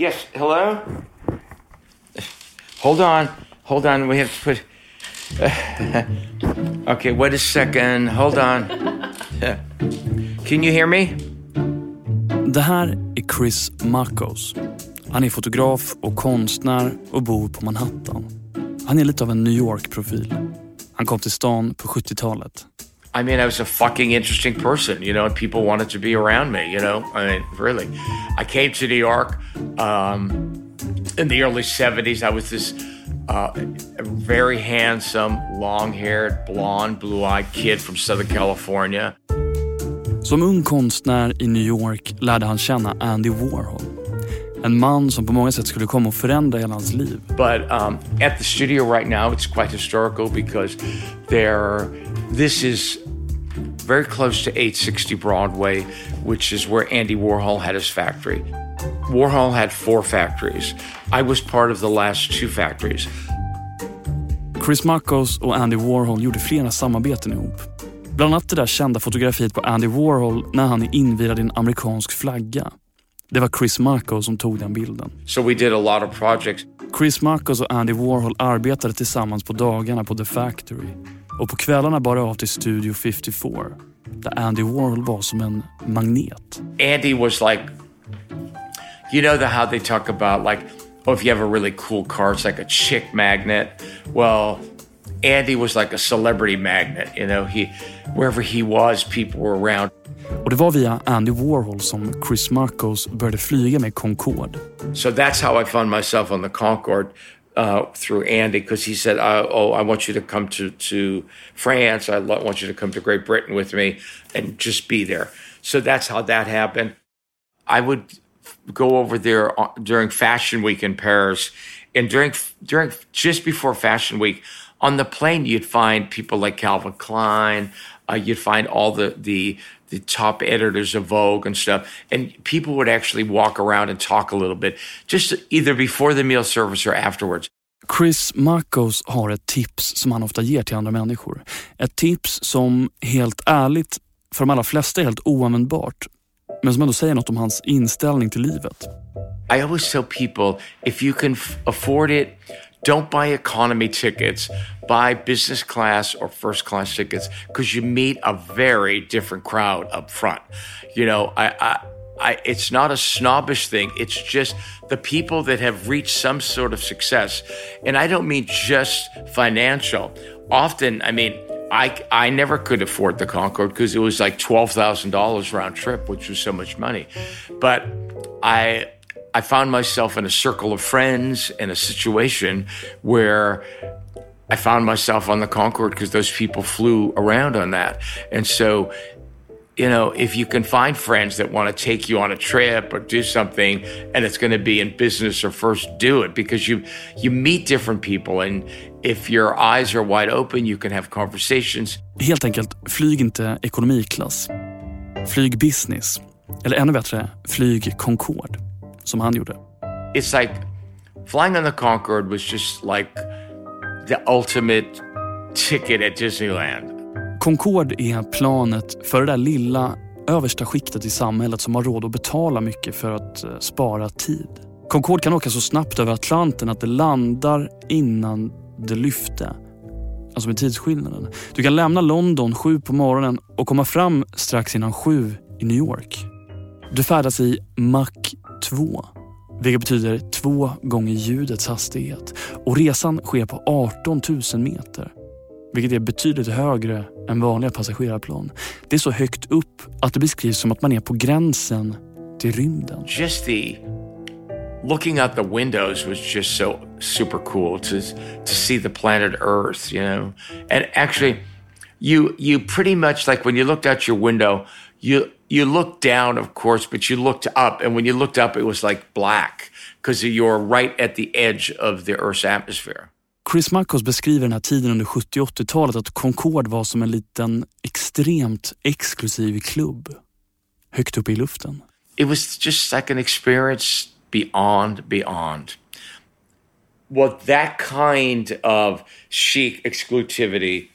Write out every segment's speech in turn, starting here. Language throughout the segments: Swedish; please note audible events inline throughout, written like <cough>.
Yes, hello? Hold on. Hold on. We have to put. <laughs> okay, wait a second. Hold on. <laughs> Can you hear me? Det här är Chris Marcos. Han är fotograf och konstnär och bor på Manhattan. Han är lite av en New York-profil. Han kom till stan på 70-talet. I mean, I was a fucking interesting person, you know, and people wanted to be around me, you know. I mean, really. I came to New York um, in the early 70s. I was this uh, very handsome, long haired, blonde, blue eyed kid from Southern California. Som ung konstnär i New York lärde han känna Andy Warhol. En man som på många sätt skulle komma att förändra hela hans liv. But um, at the studio right now, it's quite historical because there, this is very close to 860 Broadway, which is where Andy Warhol had his factory. Warhol had four factories. I was part of the last two factories. Chris Marcos och Andy Warhol gjorde flera samarbeten ihop. Bland annat det där kända fotografiet på Andy Warhol när han är invirad i en amerikansk flagga. Det var Chris Marcos som tog den bilden. So we did a lot of projects. Chris Marcos och Andy Warhol arbetade tillsammans på dagarna på The Factory och på kvällarna bara av till Studio 54 där Andy Warhol var som en magnet. Andy was like, you know the how they talk about like, oh, if you have a really cool car, it's like a chick magnet. Well, Andy was like a celebrity magnet. You know, he wherever he was, people were around. Och det var via Andy Warhol som Chris Marcos började flyga med Concorde. So that's how I found myself on the Concorde uh, through Andy because he said, "Oh, I want you to come to to France. I want you to come to Great Britain with me and just be there." So that's how that happened. I would go over there uh, during Fashion Week in Paris, and during during just before Fashion Week, on the plane you'd find people like Calvin Klein. Uh, you'd find all the the the top editors of Vogue and stuff, and people would actually walk around and talk a little bit, just either before the meal service or afterwards. Chris Marcos har ett tips som han ofta ger till andra människor. Ett tips som helt ärligt, för de allra flesta är helt oanvändbart, men som ändå säger något om hans inställning till livet. I always tell people if you can afford it, don't buy economy tickets. Buy business class or first class tickets because you meet a very different crowd up front. You know, I, I, I, it's not a snobbish thing. It's just the people that have reached some sort of success. And I don't mean just financial. Often, I mean, I, I never could afford the Concorde because it was like $12,000 round trip, which was so much money. But I, I found myself in a circle of friends in a situation where I found myself on the Concorde because those people flew around on that. And so, you know, if you can find friends that want to take you on a trip or do something and it's going to be in business or first do it because you you meet different people and if your eyes are wide open you can have conversations. Helt enkelt, flyg inte ekonomiklass. Flyg business. Eller ännu bättre, flyg Concorde. Som han gjorde. It's like flying on the Concorde was just like the ultimate ticket at Disneyland. Concorde är planet för det där lilla översta skiktet i samhället som har råd att betala mycket för att eh, spara tid. Concorde kan åka så snabbt över Atlanten att det landar innan det lyfte. Alltså med tidsskillnaden. Du kan lämna London sju på morgonen och komma fram strax innan sju i New York. Du färdas i Mach 2, vilket betyder två gånger ljudets hastighet. Och resan sker på 18 000 meter, vilket är betydligt högre än vanliga passagerarplan. Det är så högt upp att det beskrivs som att man är på gränsen till rymden. Just the looking out the windows was just so super cool to to see the planet Earth, you know. And actually you you pretty much like when you looked out your window, you you looked down of course, but you looked up and when you looked up it was like black because you're right at the edge of the Earth's atmosphere. Chris Marcos beskriver den här tiden under 70 80-talet att Concorde var som en liten extremt exklusiv klubb. Högt uppe i luften. it was just like an experience beyond beyond well that kind of chic exclusivity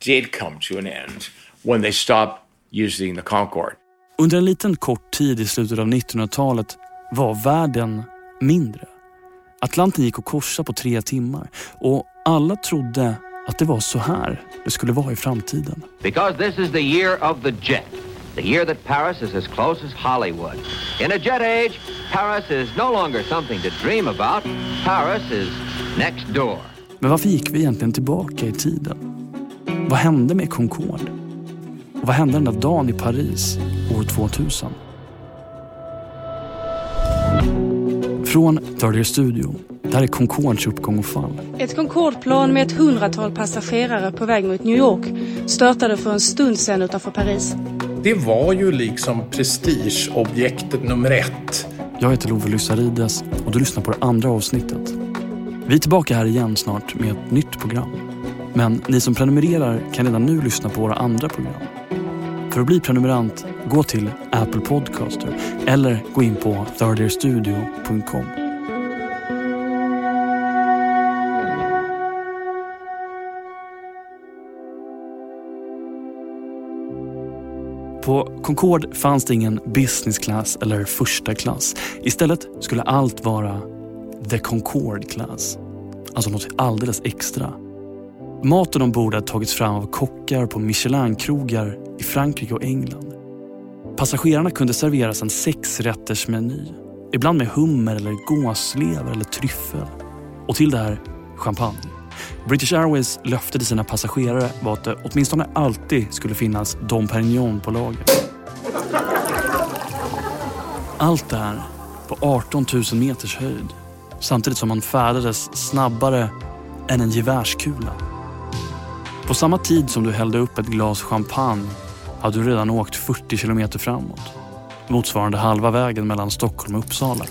did come to an end when they stopped using the concorde Under en liten kort tid i slutet av 1900-talet var världen mindre. Atlanten gick att korsa på tre timmar och alla trodde att det var så här det skulle vara i framtiden. Because this is the year of the jet. The year that Paris is as close as Hollywood. In a jet age, Paris is no longer something to dream about. Paris is next door. Men varför gick vi egentligen tillbaka i tiden? Vad hände med Concorde? Och vad hände den där dagen i Paris år 2000? Från Year Studio. Det här är Concordes uppgång och fall. Ett Concordeplan med ett hundratal passagerare på väg mot New York störtade för en stund sedan utanför Paris. Det var ju liksom prestigeobjektet nummer ett. Jag heter Love Lyssarides och du lyssnar på det andra avsnittet. Vi är tillbaka här igen snart med ett nytt program. Men ni som prenumererar kan redan nu lyssna på våra andra program. För att bli prenumerant, gå till Apple Podcaster eller gå in på thirdyearstudio.com. På Concorde fanns det ingen business class eller första klass. Istället skulle allt vara the Concorde class. Alltså något alldeles extra. Maten ombord hade tagits fram av kockar på Michelin-krogar i Frankrike och England. Passagerarna kunde serveras en sexrättersmeny. Ibland med hummer eller gåslever eller tryffel. Och till det här champagne. British Airways löfte till sina passagerare var att det åtminstone alltid skulle finnas Dom Perignon på lager. Allt det här på 18 000 meters höjd samtidigt som man färdades snabbare än en gevärskula. På samma tid som du hällde upp ett glas champagne hade du redan åkt 40 kilometer framåt. Motsvarande halva vägen mellan Stockholm och Uppsala. Uh,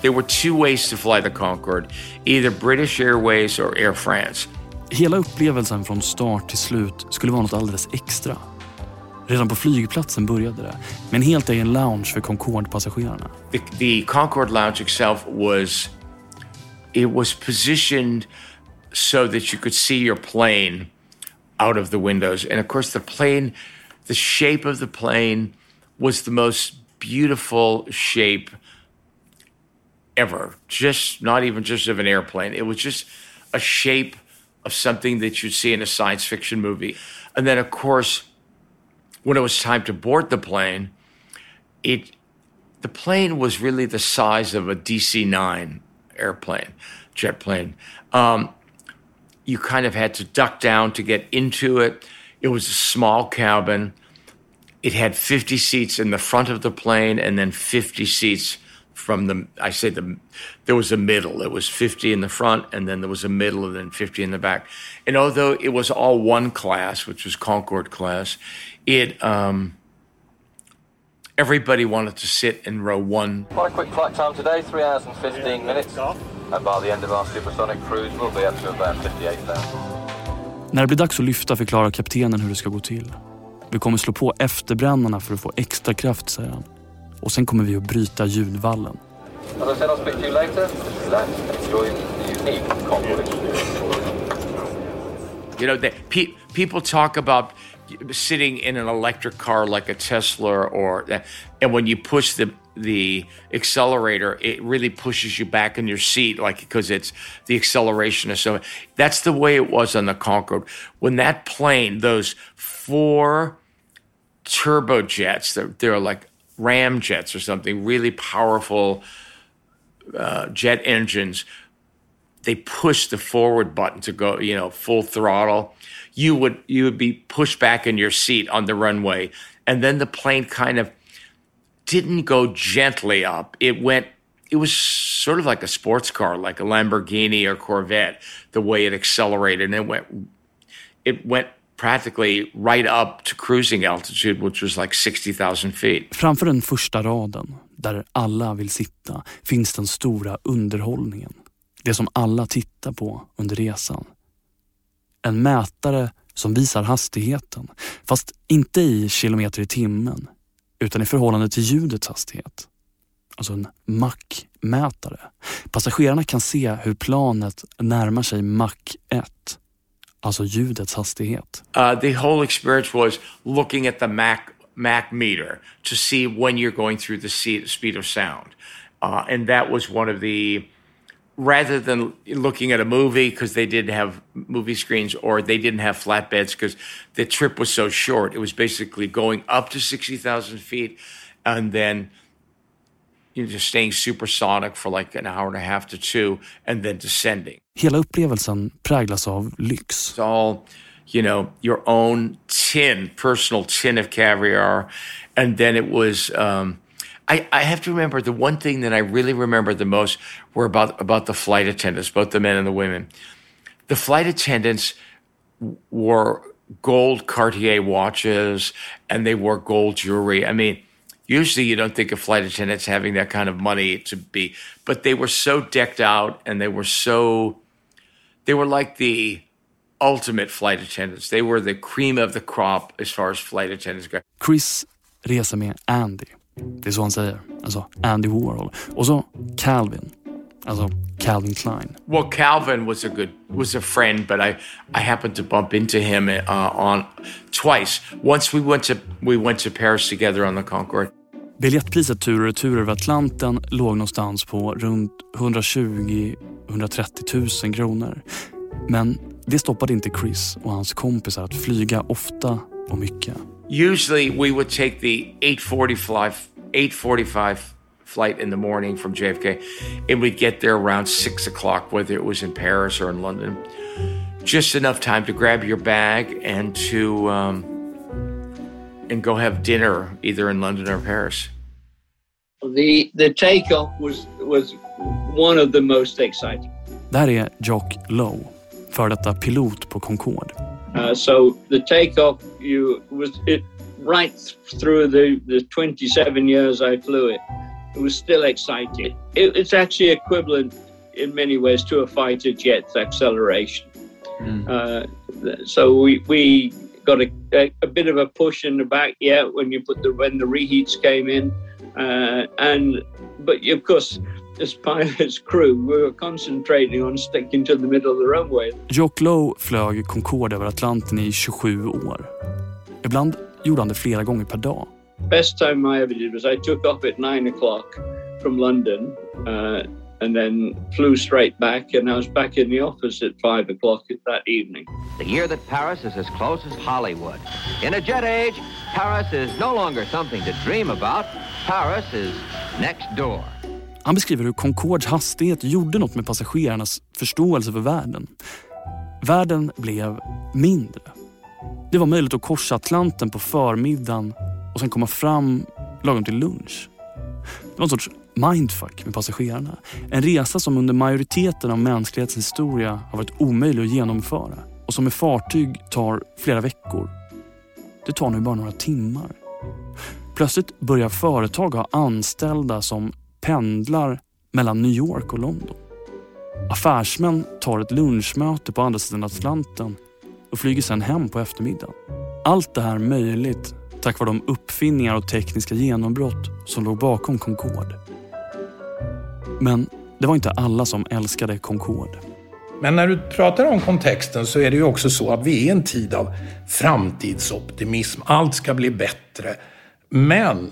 there were two ways to fly the Concorde either British Airways or Air France. Hela upplevelsen från start till slut skulle vara något alldeles extra. Redan på flygplatsen började det med en helt egen lounge för Concorde-passagerarna. The, the Concorde lounge itself was it was positioned so that you could see your plane out of the windows. And of course, the plane, the shape of the plane was the most beautiful shape ever. Just not even just of an airplane. It was just a shape of something that you'd see in a science fiction movie. And then, of course, when it was time to board the plane, it the plane was really the size of a DC 9 airplane, jet plane. Um, you kind of had to duck down to get into it. It was a small cabin. It had 50 seats in the front of the plane and then 50 seats from the, I say the, there was a middle. It was 50 in the front and then there was a middle and then 50 in the back. And although it was all one class, which was Concorde class, it, um, everybody wanted to sit in row one. Quite a quick flight time today, 3 hours and 15 minutes. And by the end of our supersonic cruise, we'll be up to about 58,000. När det blir dags att lyfta förklarar kaptenen hur det ska gå till. Vi kommer slå på efterbrännarna för att få extra kraft, säger han. Och sen kommer vi att bryta ljudvallen. As I said, I'll speak to you later. Relax, enjoy the unique Concorde You know, they, pe- people talk about sitting in an electric car like a Tesla or and when you push the the accelerator it really pushes you back in your seat like because it's the acceleration is so that's the way it was on the Concorde. When that plane those four turbojets they're, they're like ram jets or something really powerful uh, jet engines they push the forward button to go you know full throttle you would you would be pushed back in your seat on the runway and then the plane kind of didn't go gently up it went it was sort of like a sports car like a lamborghini or corvette the way it accelerated and it went it went practically right up to cruising altitude which was like 60,000 feet Framför den första raden, där alla vill sitta, finns den stora underhållningen. Det som alla tittar på under resan. En mätare som visar hastigheten, fast inte i kilometer i timmen, utan i förhållande till ljudets hastighet. Alltså en Mach-mätare. Passagerarna kan se hur planet närmar sig Mach 1. alltså ljudets hastighet. Uh, the whole experience was looking at the Mac Mach meter to see when you're going through the speed of sound, uh, and that was one of the rather than looking at a movie because they didn't have movie screens or they didn't have flatbeds because the trip was so short. It was basically going up to 60,000 feet and then you know, just staying supersonic for like an hour and a half to two and then descending. Hela upplevelsen präglas av lyx. It's all, you know, your own tin, personal tin of caviar. And then it was, um, I, I have to remember the one thing that I really remember the most were about, about the flight attendants, both the men and the women. The flight attendants wore gold Cartier watches and they wore gold jewelry. I mean, usually you don't think of flight attendants having that kind of money to be, but they were so decked out and they were so, they were like the ultimate flight attendants. They were the cream of the crop as far as flight attendants go. Chris reser med Andy. Det är så han säger. Alltså Andy Warhol. Och så Calvin. Alltså Calvin Klein. Well, Calvin was a good was a friend, but I I happened to bump into him uh, on twice. Once we went to we went to Paris together on the Concorde. Biljettpriset tur och retur över Atlanten låg någonstans på runt 120-130 000 kronor. Men det stoppade inte Chris och hans kompisar att flyga ofta och mycket. Usually we would take the 845 845 flight in the morning from JFK and we'd get there around 6 o'clock whether it was in Paris or in London. Just enough time to grab your bag and to um, and go have dinner either in London or Paris. The the takeoff was was one of the most exciting. Det här är Jock Lowe, för detta pilot på Concorde. Uh, so the takeoff you was it right through the the 27 years I flew it. It was still exciting. It, it's actually equivalent in many ways to a fighter jet's acceleration. Mm. Uh, so we we got a, a, a, bit of a push in the back, yeah, when you put the when the reheats came in, uh, and but of course. As pilot's crew, we were concentrating on sticking to the middle of the runway. Jock Lowe flög Concorde över Atlanten i 27 år. Ibland gjorde han det flera gånger per dag. Best time I ever did was I took off at nine o'clock from London uh, and then flew straight back and I was back in the office at five o'clock that evening. The year that Paris is as close as Hollywood. In a jet age, Paris is no longer something to dream about. Paris is next door. Han beskriver hur Concords hastighet gjorde något med passagerarnas förståelse för världen. Världen blev mindre. Det var möjligt att korsa Atlanten på förmiddagen och sen komma fram lagom till lunch. Det var en sorts mindfuck med passagerarna. En resa som under majoriteten av mänsklighetens historia har varit omöjlig att genomföra och som med fartyg tar flera veckor. Det tar nu bara några timmar. Plötsligt börjar företag ha anställda som pendlar mellan New York och London. Affärsmän tar ett lunchmöte på andra sidan Atlanten och flyger sedan hem på eftermiddagen. Allt det här möjligt tack vare de uppfinningar och tekniska genombrott som låg bakom Concorde. Men det var inte alla som älskade Concorde. Men när du pratar om kontexten så är det ju också så att vi är i en tid av framtidsoptimism. Allt ska bli bättre. Men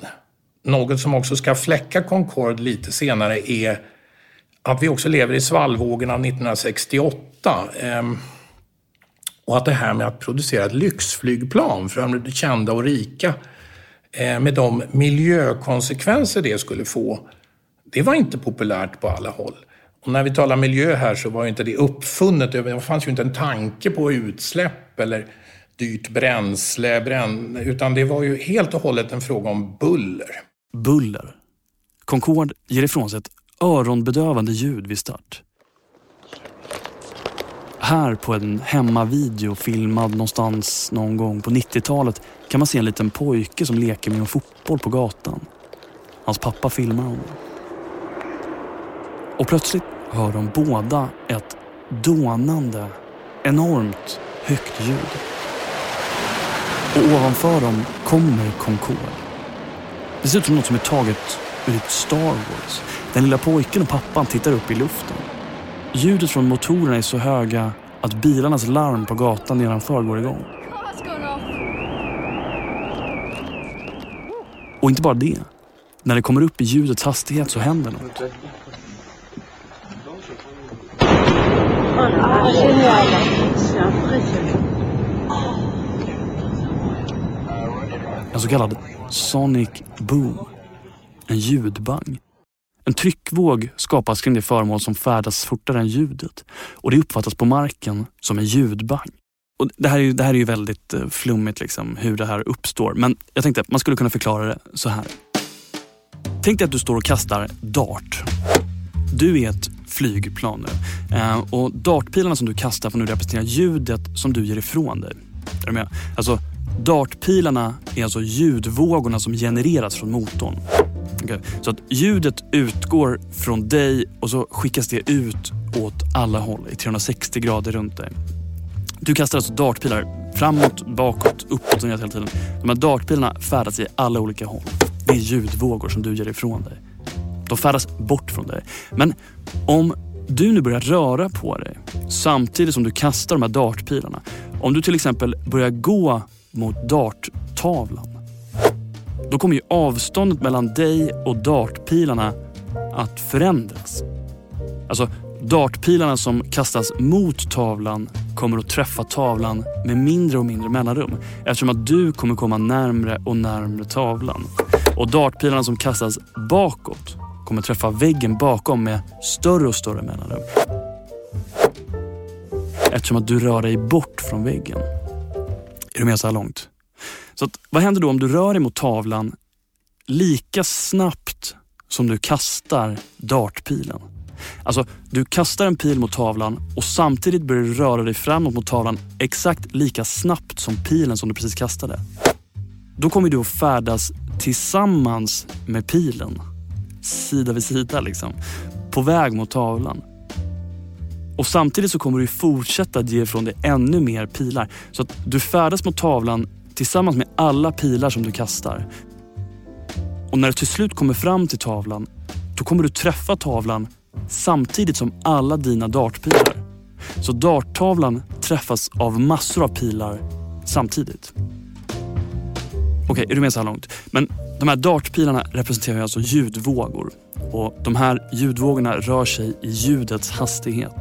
något som också ska fläcka Concorde lite senare är att vi också lever i svallvågen av 1968. Ehm, och att det här med att producera ett lyxflygplan för de kända och rika eh, med de miljökonsekvenser det skulle få, det var inte populärt på alla håll. Och när vi talar miljö här så var inte det uppfunnet. Det fanns ju inte en tanke på utsläpp eller dyrt bränsle, utan det var ju helt och hållet en fråga om buller. Buller. Concorde ger ifrån sig ett öronbedövande ljud vid start. Här på en hemmavideo filmad någonstans någon gång på 90-talet kan man se en liten pojke som leker med en fotboll på gatan. Hans pappa filmar honom. Och plötsligt hör de båda ett dånande, enormt högt ljud. Och ovanför dem kommer Concorde. Det ser ut som något som är taget ur ett Star Wars. Den lilla pojken och pappan tittar upp i luften. Ljudet från motorerna är så höga att bilarnas larm på gatan nedanför går igång. Och inte bara det. När det kommer upp i ljudets hastighet så händer något. En så kallad sonic boom. En ljudbang. En tryckvåg skapas kring det föremål som färdas fortare än ljudet och det uppfattas på marken som en ljudbang. Och det, här är ju, det här är ju väldigt eh, flummigt liksom, hur det här uppstår men jag tänkte att man skulle kunna förklara det så här. Tänk dig att du står och kastar dart. Du är ett flygplan nu eh, och dartpilarna som du kastar får nu representera ljudet som du ger ifrån dig. Är du med? Alltså, dartpilarna är alltså ljudvågorna som genereras från motorn. Okay. Så att ljudet utgår från dig och så skickas det ut åt alla håll i 360 grader runt dig. Du kastar alltså dartpilar framåt, bakåt, uppåt och ner hela tiden. De här dartpilarna färdas i alla olika håll. Det är ljudvågor som du ger ifrån dig. De färdas bort från dig. Men om du nu börjar röra på dig samtidigt som du kastar de här dartpilarna. Om du till exempel börjar gå mot darttavlan. Då kommer ju avståndet mellan dig och dartpilarna att förändras. Alltså dartpilarna som kastas mot tavlan kommer att träffa tavlan med mindre och mindre mellanrum eftersom att du kommer komma närmre och närmre tavlan. Och dartpilarna som kastas bakåt kommer träffa väggen bakom med större och större mellanrum. Eftersom att du rör dig bort från väggen. Är du med så här långt? Så att, vad händer då om du rör dig mot tavlan lika snabbt som du kastar dartpilen? Alltså, du kastar en pil mot tavlan och samtidigt börjar du röra dig framåt mot tavlan exakt lika snabbt som pilen som du precis kastade. Då kommer du att färdas tillsammans med pilen. Sida vid sida liksom. På väg mot tavlan. Och samtidigt så kommer du fortsätta ge ifrån dig ännu mer pilar. Så att du färdas mot tavlan tillsammans med alla pilar som du kastar. Och när du till slut kommer fram till tavlan, då kommer du träffa tavlan samtidigt som alla dina dartpilar. Så darttavlan träffas av massor av pilar samtidigt. Okej, är du med så här långt? Men de här dartpilarna representerar alltså ljudvågor. Och de här ljudvågorna rör sig i ljudets hastighet.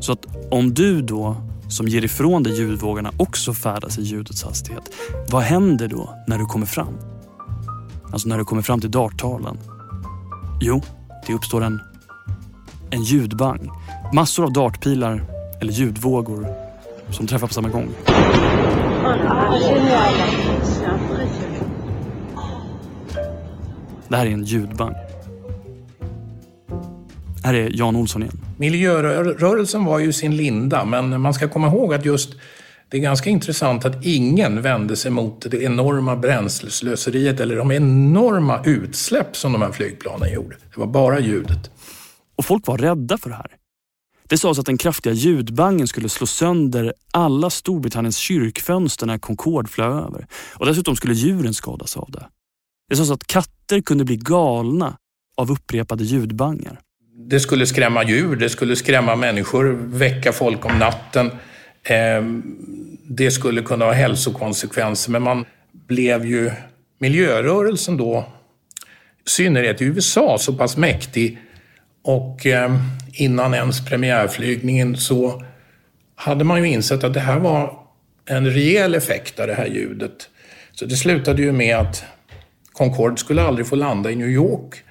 Så att om du då som ger ifrån dig ljudvågorna också färdas i ljudets hastighet. Vad händer då när du kommer fram? Alltså när du kommer fram till darttalen? Jo, det uppstår en, en ljudbang. Massor av dartpilar eller ljudvågor som träffar på samma gång. Det här är en ljudbang. Här är Jan Olsson igen. Miljörörelsen var ju sin linda, men man ska komma ihåg att just det är ganska intressant att ingen vände sig mot det enorma bränsleslöseriet eller de enorma utsläpp som de här flygplanen gjorde. Det var bara ljudet. Och folk var rädda för det här. Det sades att den kraftiga ljudbangen skulle slå sönder alla Storbritanniens kyrkfönster när Concorde flög över. Och dessutom skulle djuren skadas av det. Det sades att katter kunde bli galna av upprepade ljudbangar. Det skulle skrämma djur, det skulle skrämma människor, väcka folk om natten. Ehm, det skulle kunna ha hälsokonsekvenser, men man blev ju miljörörelsen då, i synnerhet i USA, så pass mäktig och ehm, innan ens premiärflygningen så hade man ju insett att det här var en rejäl effekt av det här ljudet. Så det slutade ju med att Concorde skulle aldrig få landa i New York.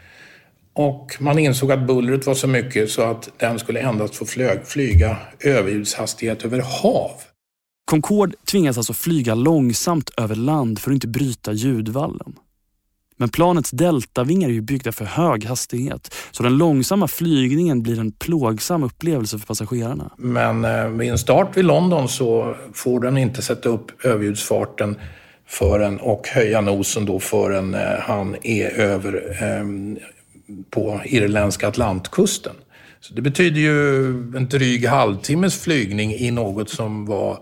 Och man insåg att bullret var så mycket så att den skulle endast få flyga överljudshastighet över hav. Concorde tvingas alltså flyga långsamt över land för att inte bryta ljudvallen. Men planets deltavingar är ju byggda för hög hastighet så den långsamma flygningen blir en plågsam upplevelse för passagerarna. Men eh, vid en start vid London så får den inte sätta upp överljudsfarten förrän, och höja nosen då förrän eh, han är över eh, på irländska Atlantkusten. Så det betyder ju en dryg halvtimmes flygning i något som var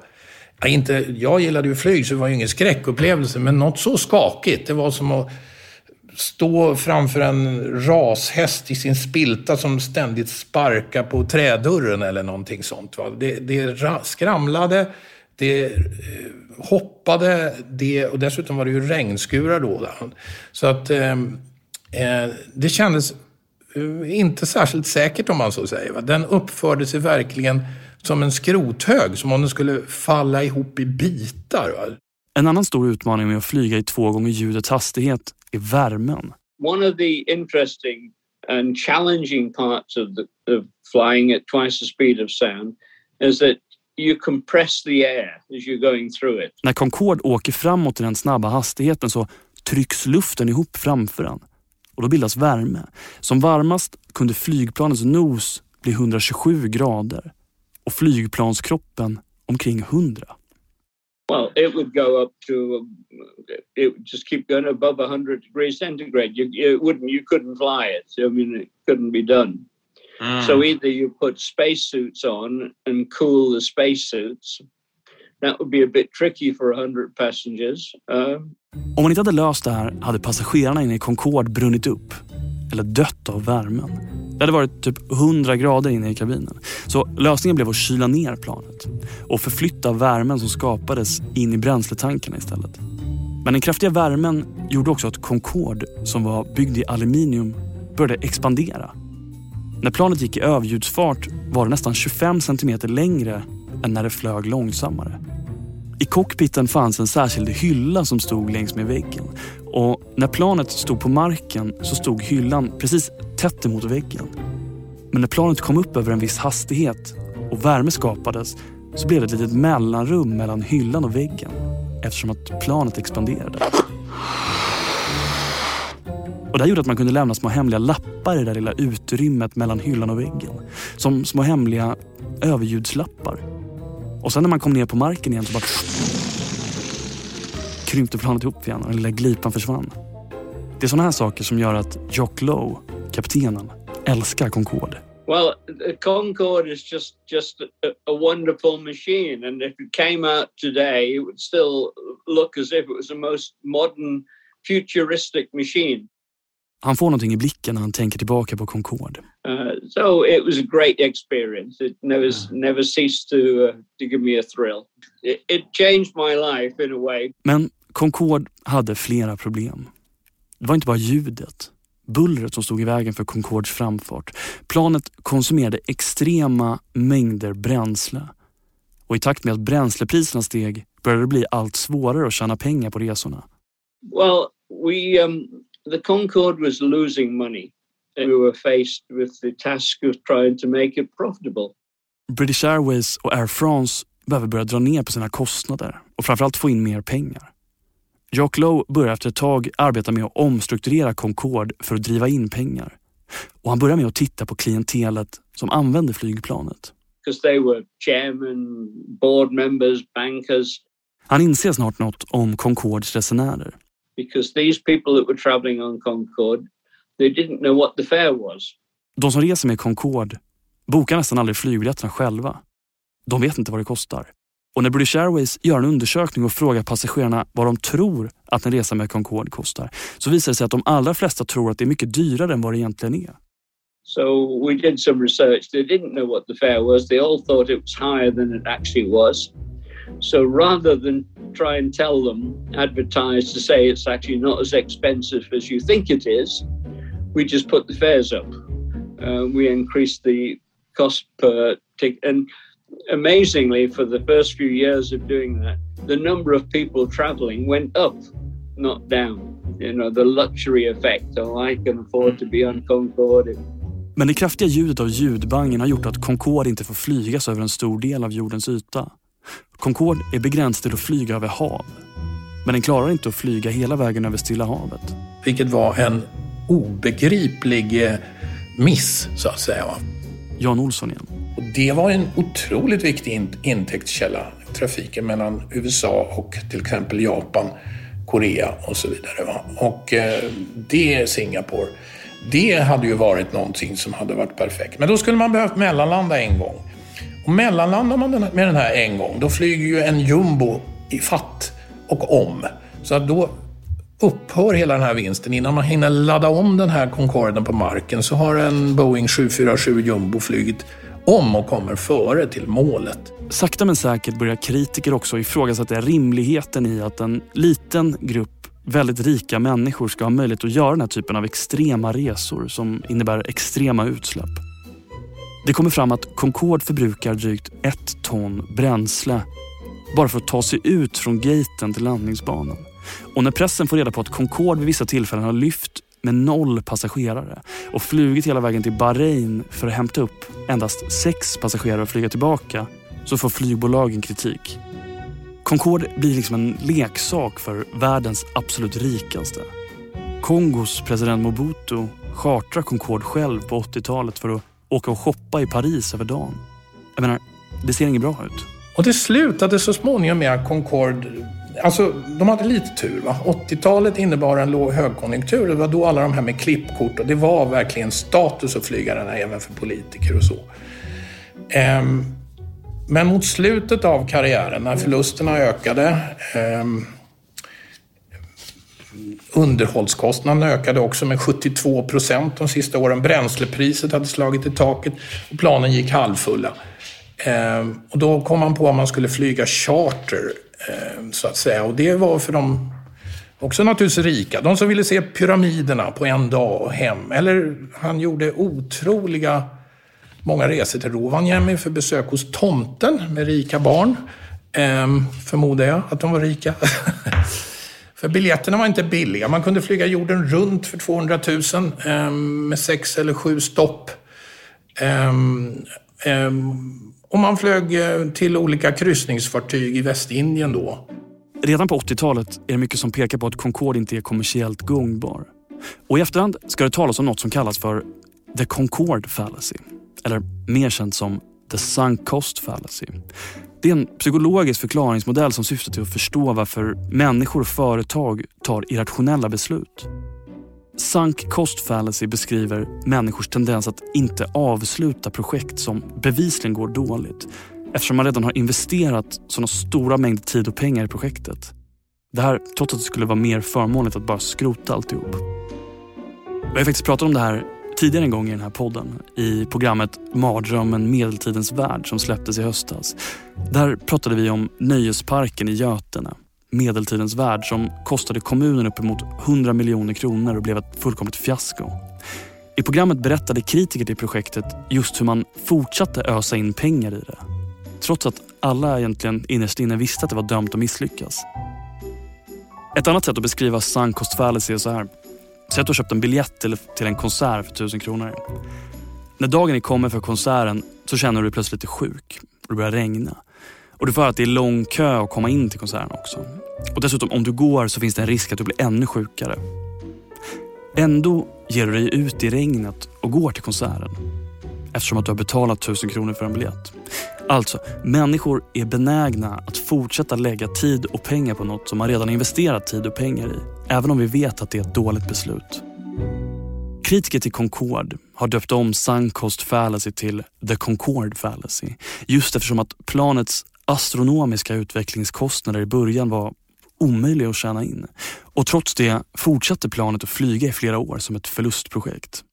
Ja, inte, jag gillade ju flyg så det var ju ingen skräckupplevelse, men något så skakigt. Det var som att stå framför en rashäst i sin spilta som ständigt sparkar på trädörren eller någonting sånt. Va? Det, det skramlade, det eh, hoppade, det, och dessutom var det ju regnskurar då. Så att eh, det kändes eh, inte särskilt säkert om man så säger. Va? Den uppförde sig verkligen som en skrothög, som om den skulle falla ihop i bitar. Va? En annan stor utmaning med att flyga i två gånger ljudets hastighet är värmen. One of the interesting and challenging parts of, the, of flying at twice the speed of sound is that you compress the air as you're going through it. När Concorde åker framåt i den snabba hastigheten så trycks luften ihop framför den och då bildas värme. Som varmast kunde flygplanets nos bli 127 grader och flygplanskroppen omkring 100. Well, it would go up to it would just keep going above 100 degrees centigrade. You, you wouldn't, you couldn't fly it. I mean, it couldn't be done. Mm. So either you put spacesuits on and cool the spacesuits. That would be a bit tricky for 100 passengers. Um, Om man inte hade löst det här hade passagerarna inne i Concorde brunnit upp eller dött av värmen. Det hade varit typ 100 grader inne i kabinen. Så lösningen blev att kyla ner planet och förflytta värmen som skapades in i bränsletankarna istället. Men den kraftiga värmen gjorde också att Concorde, som var byggd i aluminium, började expandera. När planet gick i överljudsfart var det nästan 25 centimeter längre än när det flög långsammare. I cockpiten fanns en särskild hylla som stod längs med väggen. Och när planet stod på marken så stod hyllan precis tätt emot väggen. Men när planet kom upp över en viss hastighet och värme skapades så blev det ett litet mellanrum mellan hyllan och väggen eftersom att planet expanderade. Och det här gjorde att man kunde lämna små hemliga lappar i det där lilla utrymmet mellan hyllan och väggen. Som små hemliga överljudslappar. Och sen när man kom ner på marken igen så bara krympte planet ihop igen och den lilla glipan försvann. Det är sådana här saker som gör att Jock Lowe, kaptenen, älskar Concorde. Well, the Concorde is just just a, a, wonderful machine, and if it came out today, it would still look as if it was the most modern, futuristic machine. Han får någonting i blicken när han tänker tillbaka på Concorde. Uh, so it was a great experience. It never never ceased to uh, to give me a thrill. It, it changed my life in a way. Men Concorde hade flera problem. Det var inte bara ljudet, bullret som stod i vägen för Concordes framfart. Planet konsumerade extrema mängder bränsle. Och i takt med att bränslepriserna steg började det bli allt svårare att tjäna pengar på resorna. Well, we um, the Concorde was losing money. We were faced with the task of trying to make it profitable. British Airways och Air France behöver börja dra ner på sina kostnader och framförallt få in mer pengar. Jock Lowe börjar efter ett tag arbeta med att omstrukturera Concorde för att driva in pengar. Och han börjar med att titta på klientelet som använder flygplanet. Chairman, members. Han inser snart något om Concordes resenärer. Because these people that were traveling on Concorde, they didn't know what the fare was. De som reser med Concorde bokar nästan aldrig flygbiljetterna själva. De vet inte vad det kostar. Och när British Airways gör en undersökning och frågar passagerarna vad de tror att en resa med Concorde kostar så visar det sig att de allra flesta tror att det är mycket dyrare än vad det egentligen är. So we did some research. They didn't know what the fare was. They all thought it was higher than it actually was. So rather than try and tell them, advertise to say it's actually not as expensive as you think it is, we just put the fares up. Uh, we increased the cost per ticket. And amazingly, for the first few years of doing that, the number of people traveling went up, not down. You know, the luxury effect. Oh, I can afford to be on Concorde. Men det kraftiga ljudet av ljudbangen har gjort att Concorde inte får flygas över en stor del av jordens yta. Concorde är begränsad till att flyga över hav. Men den klarar inte att flyga hela vägen över Stilla havet. Vilket var en obegriplig eh, miss, så att säga. Jan Olsson igen. Och det var en otroligt viktig intäktskälla, trafiken mellan USA och till exempel Japan, Korea och så vidare. Och eh, det, Singapore, det hade ju varit någonting som hade varit perfekt. Men då skulle man behövt mellanlanda en gång. Och mellanlandar man med den här en gång, då flyger ju en jumbo i fatt och om. Så att då upphör hela den här vinsten. Innan man hinner ladda om den här Concorden på marken så har en Boeing 747 Jumbo flugit om och kommer före till målet. Sakta men säkert börjar kritiker också ifrågasätta rimligheten i att en liten grupp väldigt rika människor ska ha möjlighet att göra den här typen av extrema resor som innebär extrema utsläpp. Det kommer fram att Concorde förbrukar drygt ett ton bränsle bara för att ta sig ut från gaten till landningsbanan. Och när pressen får reda på att Concorde vid vissa tillfällen har lyft med noll passagerare och flugit hela vägen till Bahrain för att hämta upp endast sex passagerare och flyga tillbaka så får flygbolagen kritik. Concorde blir liksom en leksak för världens absolut rikaste. Kongos president Mobutu chartrar Concorde själv på 80-talet för att åka och shoppa i Paris över dagen. Jag menar, det ser inget bra ut. Och det slutade så småningom med att Concorde Alltså, de hade lite tur. 80-talet innebar en låg högkonjunktur. Det var då alla de här med klippkort och det var verkligen status att flyga den här även för politiker och så. Um, men mot slutet av karriären, när förlusterna ökade, um, Underhållskostnaderna ökade också med 72 procent de sista åren. Bränslepriset hade slagit i taket och planen gick halvfulla. Ehm, och då kom man på att man skulle flyga charter, Eh, så att säga. Och det var för de också naturligtvis rika. De som ville se pyramiderna på en dag och hem. Eller han gjorde otroliga många resor till Rovaniemi för besök hos tomten med rika barn. Ehm, förmodar jag att de var rika. <laughs> för biljetterna var inte billiga. Man kunde flyga jorden runt för 200 000 ehm, med sex eller sju stopp. Ehm, ehm, och man flög eh, till olika kryssningsfartyg i Västindien då. Redan på 80-talet är det mycket som pekar på att Concorde inte är kommersiellt gångbar. Och i efterhand ska det talas om något som kallas för the Concorde fallacy. Eller mer känt som the sunk cost fallacy. Det är en psykologisk förklaringsmodell som syftar till att förstå varför människor och företag tar irrationella beslut. Sunk cost fallacy beskriver människors tendens att inte avsluta projekt som bevisligen går dåligt eftersom man redan har investerat sådana stora mängder tid och pengar i projektet. Det här trots att det skulle vara mer förmånligt att bara skrota alltihop. Vi har faktiskt pratat om det här tidigare en gång i den här podden i programmet Mardrömmen medeltidens värld som släpptes i höstas. Där pratade vi om nöjesparken i Götene medeltidens värld som kostade kommunen uppemot 100 miljoner kronor och blev ett fullkomligt fiasko. I programmet berättade kritiker till projektet just hur man fortsatte ösa in pengar i det. Trots att alla egentligen innerst inne visste att det var dömt att misslyckas. Ett annat sätt att beskriva sunk cost fallacy är så här. Säg att du har köpt en biljett till en konsert för 1000 kronor. När dagen är kommen för konserten så känner du dig plötsligt lite sjuk det börjar regna. Och du får höra att det är lång kö att komma in till konserten också. Och dessutom, om du går så finns det en risk att du blir ännu sjukare. Ändå ger du dig ut i regnet och går till konserten. Eftersom att du har betalat tusen kronor för en biljett. Alltså, människor är benägna att fortsätta lägga tid och pengar på något som man redan investerat tid och pengar i. Även om vi vet att det är ett dåligt beslut. Kritiker till Concorde har döpt om Suncoast fallacy till The Concorde fallacy. Just eftersom att planets astronomiska utvecklingskostnader i början var omöjliga att tjäna in. Och trots det fortsatte planet att flyga i flera år som ett förlustprojekt.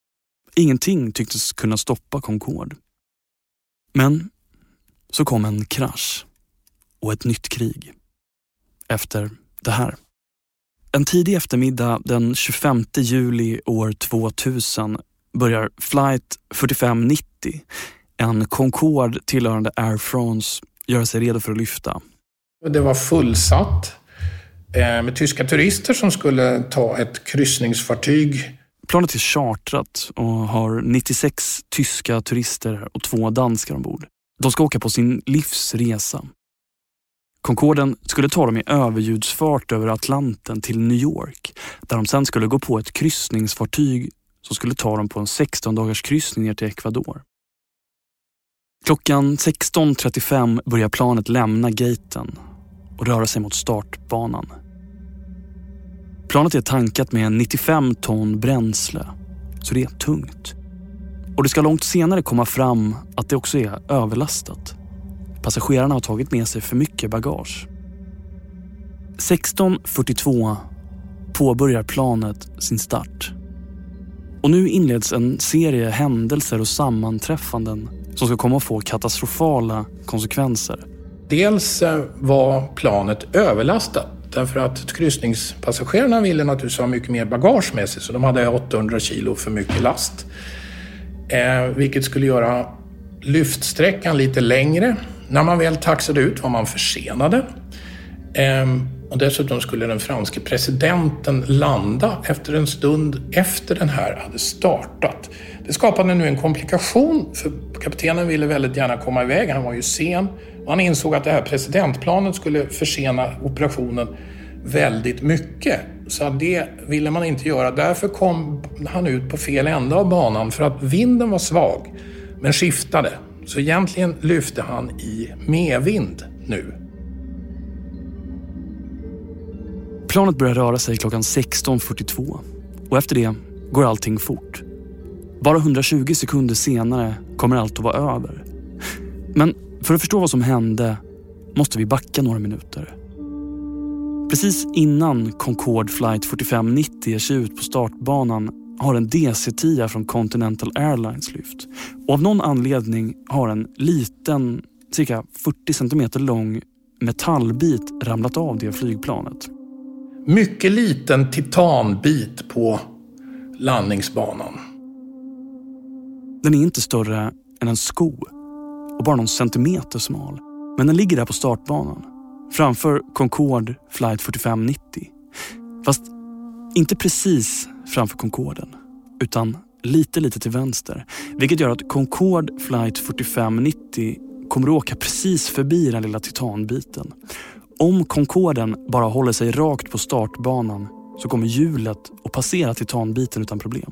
Ingenting tycktes kunna stoppa Concorde. Men så kom en krasch och ett nytt krig. Efter det här. En tidig eftermiddag den 25 juli år 2000 börjar flight 4590, en Concorde tillhörande Air France, göra sig redo för att lyfta. Det var fullsatt Eh, med tyska turister som skulle ta ett kryssningsfartyg. Planet är chartrat och har 96 tyska turister och två danskar ombord. De ska åka på sin livsresa. Concorden skulle ta dem i överljudsfart över Atlanten till New York där de sen skulle gå på ett kryssningsfartyg som skulle ta dem på en 16 dagars kryssning ner till Ecuador. Klockan 16.35 börjar planet lämna gaten och röra sig mot startbanan. Planet är tankat med 95 ton bränsle, så det är tungt. Och det ska långt senare komma fram att det också är överlastat. Passagerarna har tagit med sig för mycket bagage. 16.42 påbörjar planet sin start. Och nu inleds en serie händelser och sammanträffanden som ska komma att få katastrofala konsekvenser. Dels eh, var planet överlastat därför att kryssningspassagerarna ville naturligtvis ha mycket mer bagage med sig så de hade 800 kilo för mycket last. Eh, vilket skulle göra lyftsträckan lite längre. När man väl taxade ut var man försenade. Eh, och dessutom skulle den franske presidenten landa efter en stund efter den här hade startat. Det skapade nu en komplikation för kaptenen ville väldigt gärna komma iväg, han var ju sen. Han insåg att det här presidentplanet skulle försena operationen väldigt mycket. Så det ville man inte göra. Därför kom han ut på fel ända av banan för att vinden var svag, men skiftade. Så egentligen lyfte han i medvind nu. Planet börjar röra sig klockan 16.42 och efter det går allting fort. Bara 120 sekunder senare kommer allt att vara över. Men för att förstå vad som hände måste vi backa några minuter. Precis innan Concorde flight 4590 ger sig ut på startbanan har en DC-10 från Continental Airlines lyft. Och av någon anledning har en liten, cirka 40 centimeter lång metallbit ramlat av det flygplanet. Mycket liten titanbit på landningsbanan. Den är inte större än en sko och bara någon centimeter smal. Men den ligger där på startbanan framför Concorde flight 4590. Fast inte precis framför Concorden utan lite, lite till vänster. Vilket gör att Concorde flight 4590 kommer att åka precis förbi den lilla titanbiten. Om Concorden bara håller sig rakt på startbanan så kommer hjulet att passera titanbiten utan problem.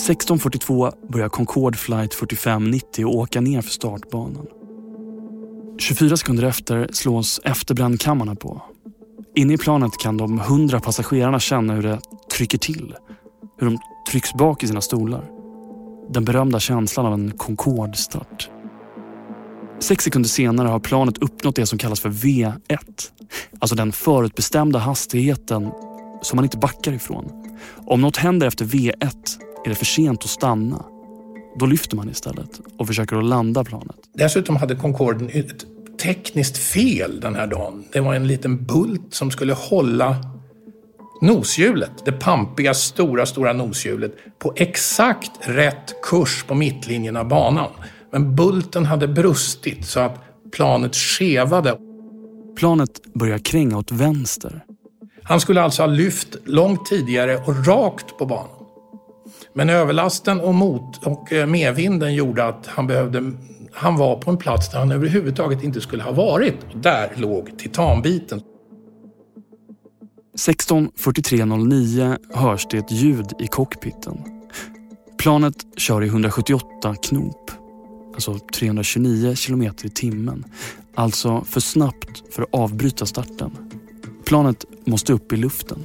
16.42 börjar Concorde flight 4590 åka ner för startbanan. 24 sekunder efter slås efterbrännkammarna på. Inne i planet kan de 100 passagerarna känna hur det trycker till. Hur de trycks bak i sina stolar. Den berömda känslan av en Concorde-start. Sex sekunder senare har planet uppnått det som kallas för V1. Alltså den förutbestämda hastigheten som man inte backar ifrån. Om något händer efter V1 är det för sent att stanna. Då lyfter man istället och försöker att landa planet. Dessutom hade Concorden ett tekniskt fel den här dagen. Det var en liten bult som skulle hålla noshjulet, det pampiga stora, stora noshjulet, på exakt rätt kurs på mittlinjen av banan. Men bulten hade brustit så att planet skevade. Planet börjar kränga åt vänster. Han skulle alltså ha lyft långt tidigare och rakt på banan. Men överlasten och, mot och eh, medvinden gjorde att han, behövde, han var på en plats där han överhuvudtaget inte skulle ha varit. Och där låg titanbiten. 16.43.09 hörs det ett ljud i cockpiten. Planet kör i 178 knop, alltså 329 kilometer i timmen. Alltså för snabbt för att avbryta starten. Planet måste upp i luften.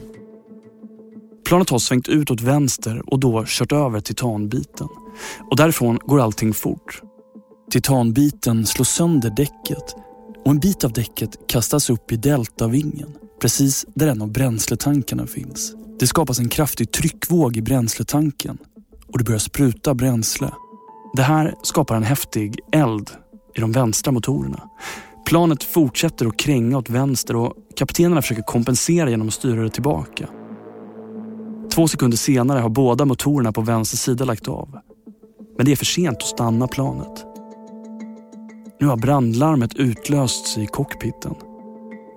Planet har svängt ut åt vänster och då kört över titanbiten. Och därifrån går allting fort. Titanbiten slår sönder däcket och en bit av däcket kastas upp i deltavingen precis där en av bränsletankarna finns. Det skapas en kraftig tryckvåg i bränsletanken och det börjar spruta bränsle. Det här skapar en häftig eld i de vänstra motorerna. Planet fortsätter att kränga åt vänster och kaptenerna försöker kompensera genom att styra det tillbaka. Två sekunder senare har båda motorerna på vänster sida lagt av. Men det är för sent att stanna planet. Nu har brandlarmet utlösts i cockpiten.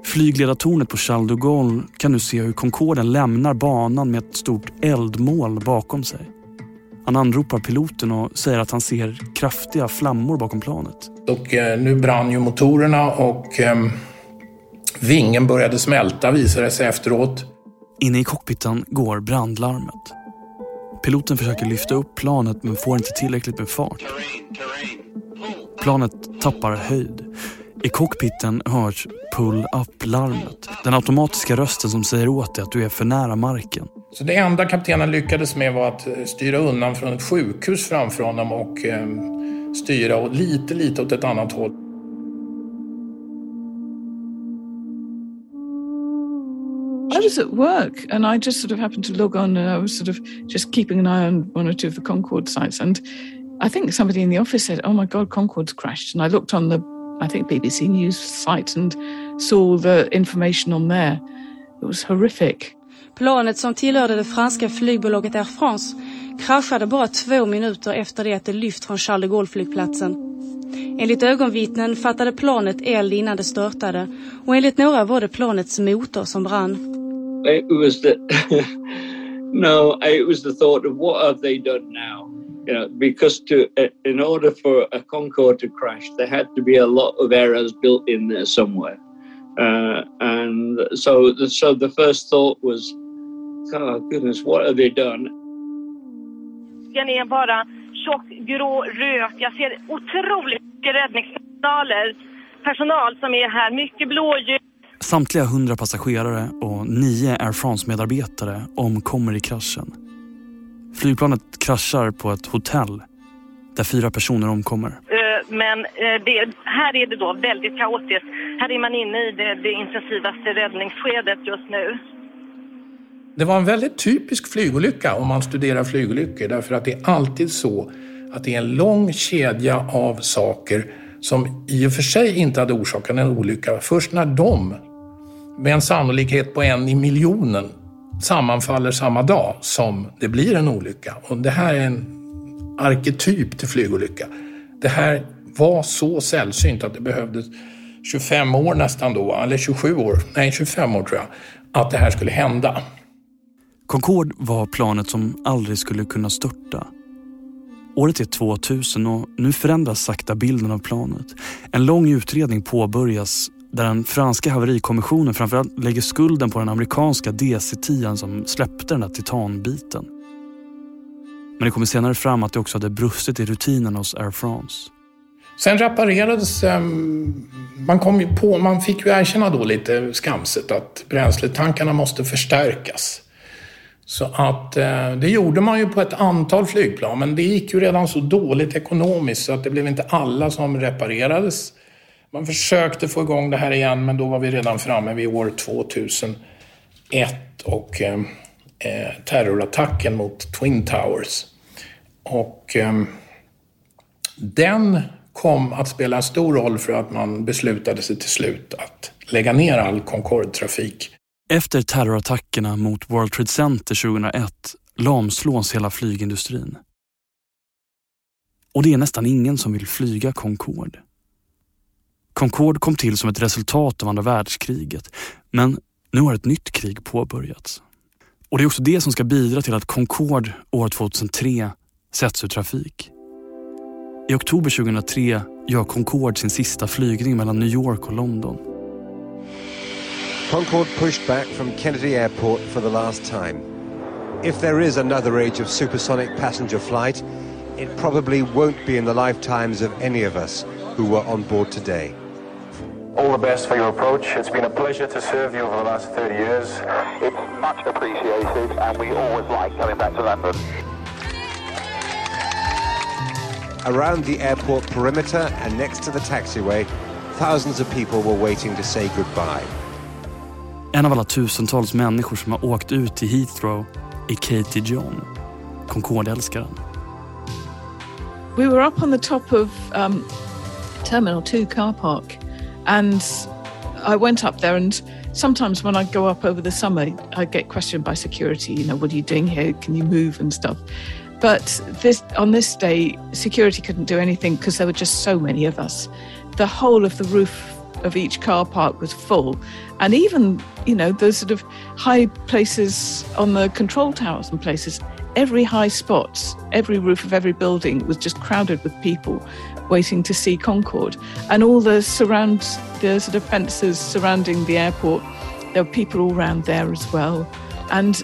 Flygledartornet på Charles de Gaulle kan nu se hur Concorden lämnar banan med ett stort eldmål bakom sig. Han anropar piloten och säger att han ser kraftiga flammor bakom planet. Och eh, nu brann ju motorerna och eh, vingen började smälta visade det sig efteråt. Inne i cockpiten går brandlarmet. Piloten försöker lyfta upp planet men får inte tillräckligt med fart. Planet tappar höjd. I cockpiten hörs pull-up-larmet. Den automatiska rösten som säger åt dig att du är för nära marken. Så det enda kaptenen lyckades med var att eh, styra undan från ett sjukhus framför honom och eh, styra lite, lite åt ett annat håll. Was at work and I just sort of happened to log on and I was sort of just keeping an eye on one or two of the Concorde sites. And I think somebody in the office said, Oh my God, Concorde's crashed. And I looked on the, I think, BBC News site and saw the information on there. It was horrific. Planet som tillhörde det franska flygbolaget Air France kraschade bara två minuter efter det att det lyft från Charles de Gaulle-flygplatsen. Enligt ögonvittnen fattade planet eld innan det störtade och enligt några var det planets motor som brann. It was the <laughs> no, it was the thought of what have they done now? You know, because to in order for a Concorde to crash, there had to be a lot of errors built in there somewhere, uh, and so the, so the first thought was, oh goodness, what have they done? Bara. Jag ser otroligt personal som är här. Mycket. Samtliga hundra passagerare och nio Air France-medarbetare omkommer i kraschen. Flygplanet kraschar på ett hotell där fyra personer omkommer. Eh, men eh, det, här är det då väldigt kaotiskt. Här är man inne i det, det intensivaste räddningsskedet just nu. Det var en väldigt typisk flygolycka om man studerar flygolyckor därför att det är alltid så att det är en lång kedja av saker som i och för sig inte hade orsakat en olycka. Först när de, med en sannolikhet på en i miljonen, sammanfaller samma dag som det blir en olycka. Och det här är en arketyp till flygolycka. Det här var så sällsynt att det behövdes 25 år nästan då, eller 27 år, nej 25 år tror jag, att det här skulle hända. Concorde var planet som aldrig skulle kunna störta. Året är 2000 och nu förändras sakta bilden av planet. En lång utredning påbörjas där den franska haverikommissionen framförallt lägger skulden på den amerikanska DC-10 som släppte den där titanbiten. Men det kommer senare fram att det också hade brustit i rutinen hos Air France. Sen reparerades... Ehm, man, kom ju på, man fick ju erkänna då lite skamset att bränsletankarna måste förstärkas. Så att eh, det gjorde man ju på ett antal flygplan, men det gick ju redan så dåligt ekonomiskt så att det blev inte alla som reparerades. Man försökte få igång det här igen, men då var vi redan framme vid år 2001 och eh, eh, terrorattacken mot Twin Towers. Och eh, den kom att spela en stor roll för att man beslutade sig till slut att lägga ner all Concorde-trafik efter terrorattackerna mot World Trade Center 2001 lamslås hela flygindustrin. Och det är nästan ingen som vill flyga Concorde. Concorde kom till som ett resultat av andra världskriget, men nu har ett nytt krig påbörjats. Och det är också det som ska bidra till att Concorde år 2003 sätts ur trafik. I oktober 2003 gör Concorde sin sista flygning mellan New York och London. Concorde pushed back from Kennedy Airport for the last time. If there is another age of supersonic passenger flight, it probably won't be in the lifetimes of any of us who were on board today. All the best for your approach. It's been a pleasure to serve you over the last 30 years. It's much appreciated and we always like coming back to London. Around the airport perimeter and next to the taxiway, thousands of people were waiting to say goodbye. En av alla tusentals människor som har åkt ut till Heathrow är Katie John, Concorde-älskaren. We were up on the top of um, Terminal 2 car park and I went up there and sometimes when I go up over the summer I get questioned by security, you know, what are you doing here? Can you move and stuff? But this on this day security couldn't do anything because there were just so many of us. The whole of the roof of each car park was full. And even, you know, those sort of high places on the control towers and places, every high spot, every roof of every building was just crowded with people waiting to see Concorde. And all the surround, the sort of fences surrounding the airport, there were people all around there as well. And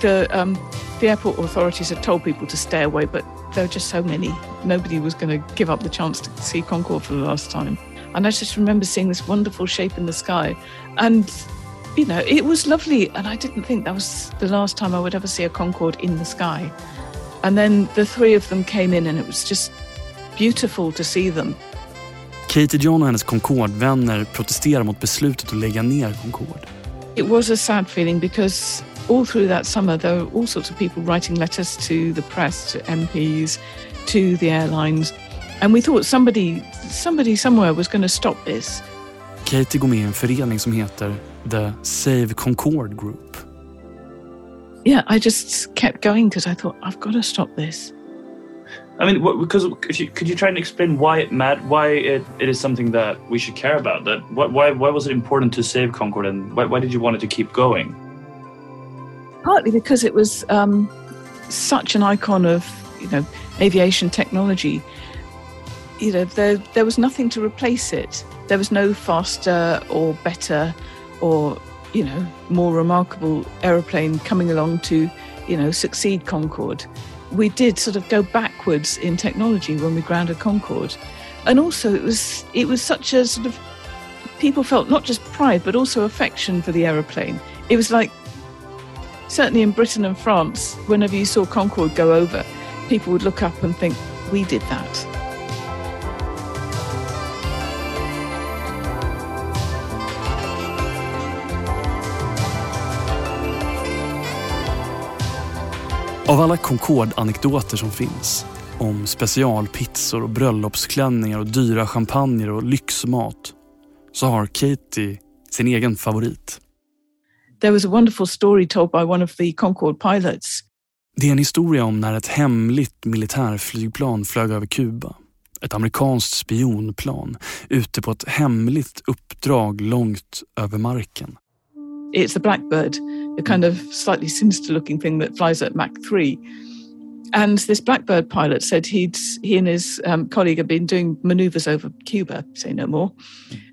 the, um, the airport authorities had told people to stay away, but there were just so many. Nobody was going to give up the chance to see Concorde for the last time. And I just remember seeing this wonderful shape in the sky. And, you know, it was lovely. And I didn't think that was the last time I would ever see a Concorde in the sky. And then the three of them came in and it was just beautiful to see them. Katie John och hennes Concorde-vänner protesterar mot beslutet att lägga ner Concorde. It was a sad feeling because all through that summer there were all sorts of people writing letters to the press, to MPs, to the airlines. And we thought somebody, somebody somewhere was going to stop this. Katie går med i en förening som heter The Save Concord Group. Yeah, I just kept going because I thought, I've got to stop this. I mean, what, because if you, could you try and explain why it matters, why it, it is something that we should care about? That why why was it important to save Concord, and why, why did you want it to keep going? Partly because it was um, such an icon of you know aviation technology. You know, there there was nothing to replace it. There was no faster or better or you know more remarkable aeroplane coming along to you know succeed Concorde we did sort of go backwards in technology when we grounded Concorde. And also it was it was such a sort of people felt not just pride but also affection for the aeroplane. It was like certainly in Britain and France, whenever you saw Concorde go over, people would look up and think, we did that. Av alla Concorde-anekdoter som finns om specialpizzor och bröllopsklänningar och dyra champagner och lyxmat så har Katie sin egen favorit. There was a wonderful story told by one of the Concorde pilots. Det är en historia om när ett hemligt militärflygplan flög över Kuba. Ett amerikanskt spionplan ute på ett hemligt uppdrag långt över marken. It's the Blackbird, a kind of slightly sinister looking thing that flies at Mach 3. And this Blackbird pilot said he'd he and his um, colleague had been doing maneuvers over Cuba, say no more,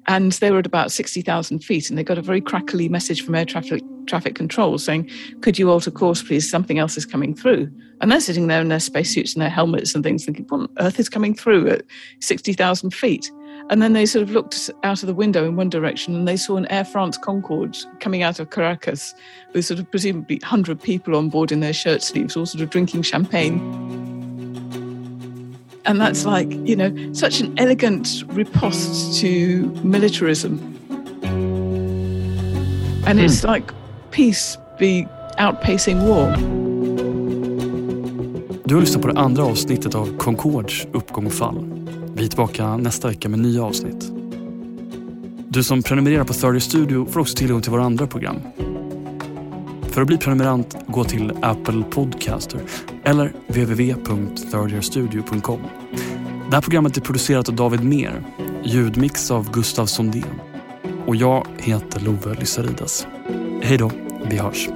and they were at about sixty thousand feet, and they got a very crackly message from air traffic traffic control saying, "Could you alter course, please? Something else is coming through." And they're sitting there in their spacesuits and their helmets and things, thinking, "What on earth is coming through at sixty thousand feet?" And then they sort of looked out of the window in one direction and they saw an Air France Concorde coming out of Caracas with sort of presumably 100 people on board in their shirt sleeves, all sort of drinking champagne. And that's like, you know, such an elegant riposte to militarism. And it's hmm. like peace be outpacing war. Du har lyssnat på det andra avsnittet av Concords uppgång och fall. Vi är tillbaka nästa vecka med nya avsnitt. Du som prenumererar på Third Studio får också tillgång till våra andra program. För att bli prenumerant, gå till Apple Podcaster eller www.thirdyearstudio.com. Det här programmet är producerat av David Mer, ljudmix av Gustav Sondén och jag heter Love Lysaridas. Hej då, vi hörs.